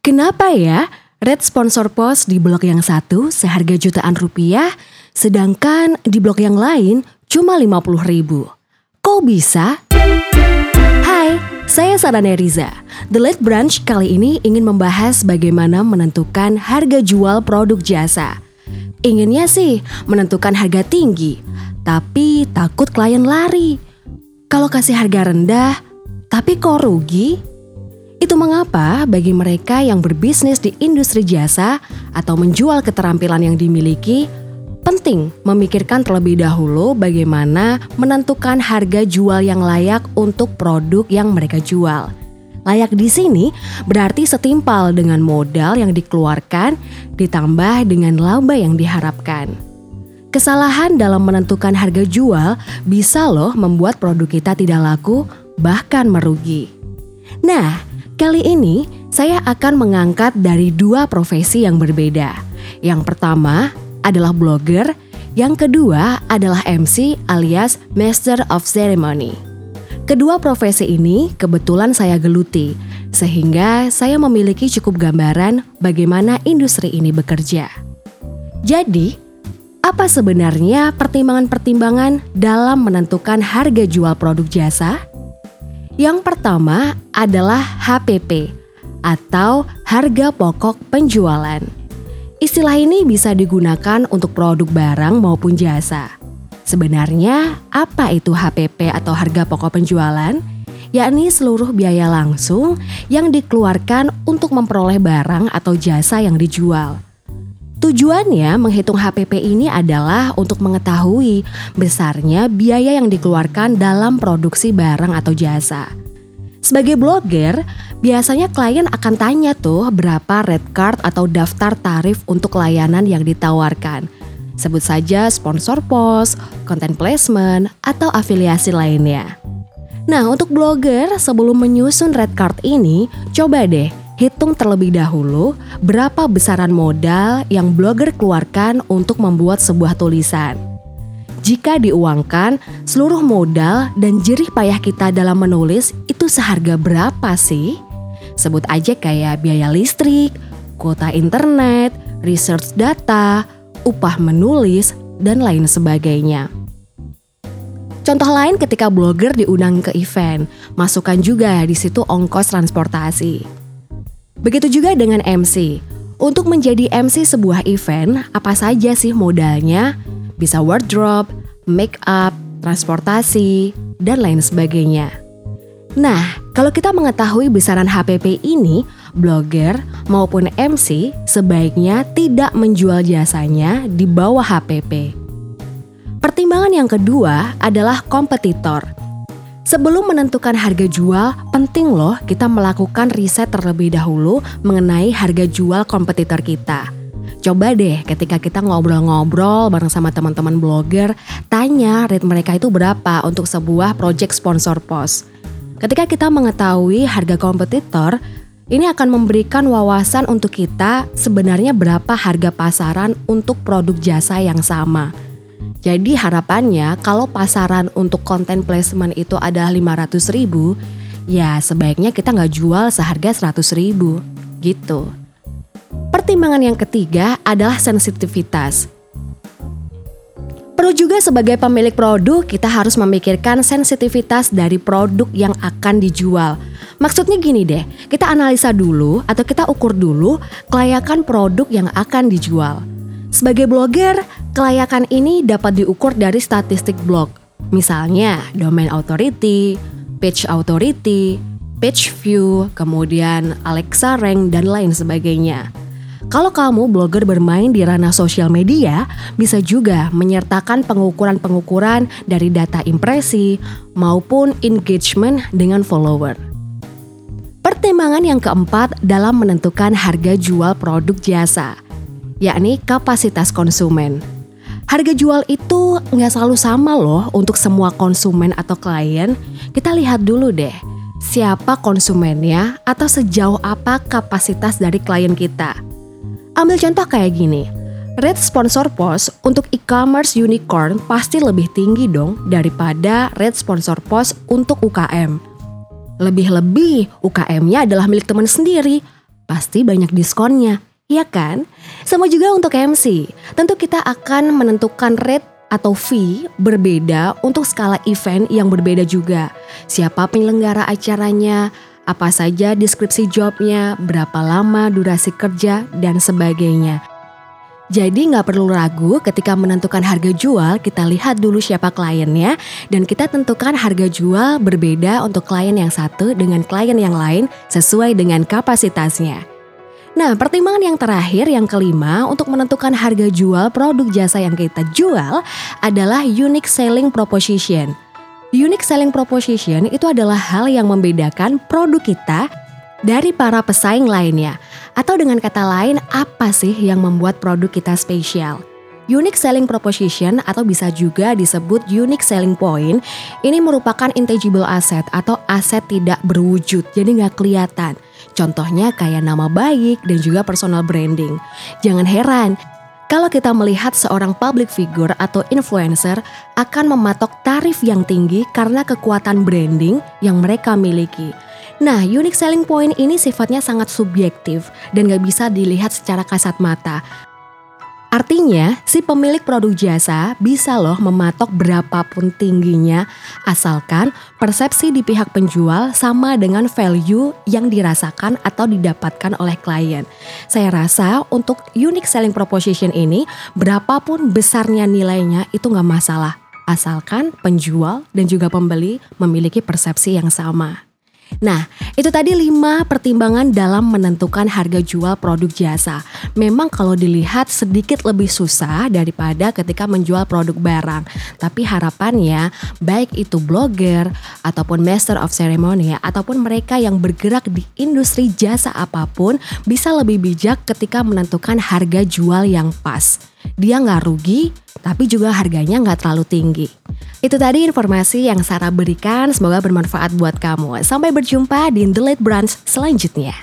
Kenapa ya red sponsor post di blog yang satu seharga jutaan rupiah, sedangkan di blog yang lain cuma 50 ribu? Kok bisa? Hai, saya Sarane Riza. The Late Branch kali ini ingin membahas bagaimana menentukan harga jual produk jasa. Inginnya sih menentukan harga tinggi, tapi takut klien lari. Kalau kasih harga rendah, tapi kok rugi? Mengapa bagi mereka yang berbisnis di industri jasa atau menjual keterampilan yang dimiliki, penting memikirkan terlebih dahulu bagaimana menentukan harga jual yang layak untuk produk yang mereka jual. Layak di sini berarti setimpal dengan modal yang dikeluarkan ditambah dengan laba yang diharapkan. Kesalahan dalam menentukan harga jual bisa loh membuat produk kita tidak laku, bahkan merugi. Nah, Kali ini saya akan mengangkat dari dua profesi yang berbeda. Yang pertama adalah blogger, yang kedua adalah MC alias Master of Ceremony. Kedua profesi ini kebetulan saya geluti, sehingga saya memiliki cukup gambaran bagaimana industri ini bekerja. Jadi, apa sebenarnya pertimbangan-pertimbangan dalam menentukan harga jual produk jasa? Yang pertama adalah HPP atau harga pokok penjualan. Istilah ini bisa digunakan untuk produk barang maupun jasa. Sebenarnya, apa itu HPP atau harga pokok penjualan? Yakni seluruh biaya langsung yang dikeluarkan untuk memperoleh barang atau jasa yang dijual. Tujuannya menghitung HPP ini adalah untuk mengetahui besarnya biaya yang dikeluarkan dalam produksi barang atau jasa. Sebagai blogger, biasanya klien akan tanya tuh berapa red card atau daftar tarif untuk layanan yang ditawarkan. Sebut saja sponsor post, content placement, atau afiliasi lainnya. Nah, untuk blogger sebelum menyusun red card ini, coba deh hitung terlebih dahulu berapa besaran modal yang blogger keluarkan untuk membuat sebuah tulisan. Jika diuangkan, seluruh modal dan jerih payah kita dalam menulis itu seharga berapa sih? Sebut aja kayak biaya listrik, kuota internet, research data, upah menulis, dan lain sebagainya. Contoh lain ketika blogger diundang ke event, masukkan juga di situ ongkos transportasi. Begitu juga dengan MC. Untuk menjadi MC sebuah event, apa saja sih modalnya? Bisa wardrobe, make up, transportasi, dan lain sebagainya. Nah, kalau kita mengetahui besaran HPP ini, blogger maupun MC sebaiknya tidak menjual jasanya di bawah HPP. Pertimbangan yang kedua adalah kompetitor. Sebelum menentukan harga jual, penting loh kita melakukan riset terlebih dahulu mengenai harga jual kompetitor kita. Coba deh ketika kita ngobrol-ngobrol bareng sama teman-teman blogger, tanya rate mereka itu berapa untuk sebuah project sponsor post. Ketika kita mengetahui harga kompetitor, ini akan memberikan wawasan untuk kita sebenarnya berapa harga pasaran untuk produk jasa yang sama. Jadi harapannya kalau pasaran untuk konten placement itu adalah 500 ribu, ya sebaiknya kita nggak jual seharga 100 ribu, gitu. Pertimbangan yang ketiga adalah sensitivitas. Perlu juga sebagai pemilik produk kita harus memikirkan sensitivitas dari produk yang akan dijual. Maksudnya gini deh, kita analisa dulu atau kita ukur dulu kelayakan produk yang akan dijual. Sebagai blogger, kelayakan ini dapat diukur dari statistik blog. Misalnya, domain authority, page authority, page view, kemudian Alexa rank, dan lain sebagainya. Kalau kamu blogger bermain di ranah sosial media, bisa juga menyertakan pengukuran-pengukuran dari data impresi maupun engagement dengan follower. Pertimbangan yang keempat dalam menentukan harga jual produk jasa – yakni kapasitas konsumen. Harga jual itu nggak selalu sama loh untuk semua konsumen atau klien. Kita lihat dulu deh, siapa konsumennya atau sejauh apa kapasitas dari klien kita. Ambil contoh kayak gini, rate sponsor post untuk e-commerce unicorn pasti lebih tinggi dong daripada rate sponsor post untuk UKM. Lebih-lebih UKM-nya adalah milik teman sendiri, pasti banyak diskonnya. Iya kan? Sama juga untuk MC. Tentu kita akan menentukan rate atau fee berbeda untuk skala event yang berbeda juga. Siapa penyelenggara acaranya, apa saja deskripsi jobnya, berapa lama durasi kerja, dan sebagainya. Jadi nggak perlu ragu ketika menentukan harga jual, kita lihat dulu siapa kliennya dan kita tentukan harga jual berbeda untuk klien yang satu dengan klien yang lain sesuai dengan kapasitasnya. Nah, pertimbangan yang terakhir, yang kelima, untuk menentukan harga jual produk jasa yang kita jual adalah unique selling proposition. Unique selling proposition itu adalah hal yang membedakan produk kita dari para pesaing lainnya. Atau dengan kata lain, apa sih yang membuat produk kita spesial? Unique selling proposition atau bisa juga disebut unique selling point ini merupakan intangible asset atau aset tidak berwujud jadi nggak kelihatan. Contohnya kayak nama baik dan juga personal branding. Jangan heran kalau kita melihat seorang public figure atau influencer akan mematok tarif yang tinggi karena kekuatan branding yang mereka miliki. Nah, unique selling point ini sifatnya sangat subjektif dan gak bisa dilihat secara kasat mata. Artinya, si pemilik produk jasa bisa loh mematok berapapun tingginya asalkan persepsi di pihak penjual sama dengan value yang dirasakan atau didapatkan oleh klien. Saya rasa untuk unique selling proposition ini berapapun besarnya nilainya itu nggak masalah asalkan penjual dan juga pembeli memiliki persepsi yang sama. Nah, itu tadi 5 pertimbangan dalam menentukan harga jual produk jasa. Memang kalau dilihat sedikit lebih susah daripada ketika menjual produk barang. Tapi harapannya baik itu blogger ataupun master of ceremony ataupun mereka yang bergerak di industri jasa apa pun bisa lebih bijak ketika menentukan harga jual yang pas. Dia nggak rugi, tapi juga harganya nggak terlalu tinggi. Itu tadi informasi yang Sarah berikan, semoga bermanfaat buat kamu. Sampai berjumpa di The Late Brunch selanjutnya.